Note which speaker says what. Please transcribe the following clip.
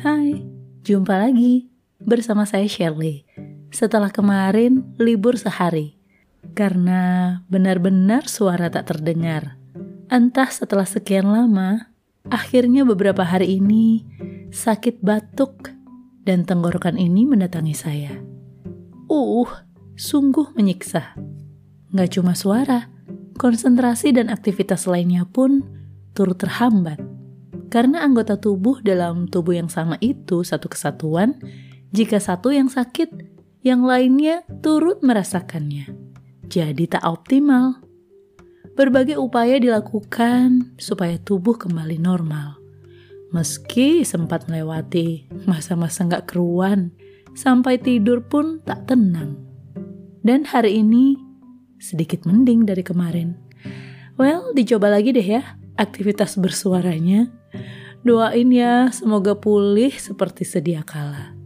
Speaker 1: Hai, jumpa lagi bersama saya Shirley. Setelah kemarin libur sehari, karena benar-benar suara tak terdengar. Entah setelah sekian lama, akhirnya beberapa hari ini sakit batuk dan tenggorokan ini mendatangi saya. Uh, sungguh menyiksa. Gak cuma suara, konsentrasi dan aktivitas lainnya pun turut terhambat. Karena anggota tubuh dalam tubuh yang sama itu satu kesatuan, jika satu yang sakit, yang lainnya turut merasakannya. Jadi tak optimal. Berbagai upaya dilakukan supaya tubuh kembali normal. Meski sempat melewati masa-masa nggak keruan, sampai tidur pun tak tenang. Dan hari ini sedikit mending dari kemarin. Well, dicoba lagi deh ya aktivitas bersuaranya. Doain ya, semoga pulih seperti sedia kala.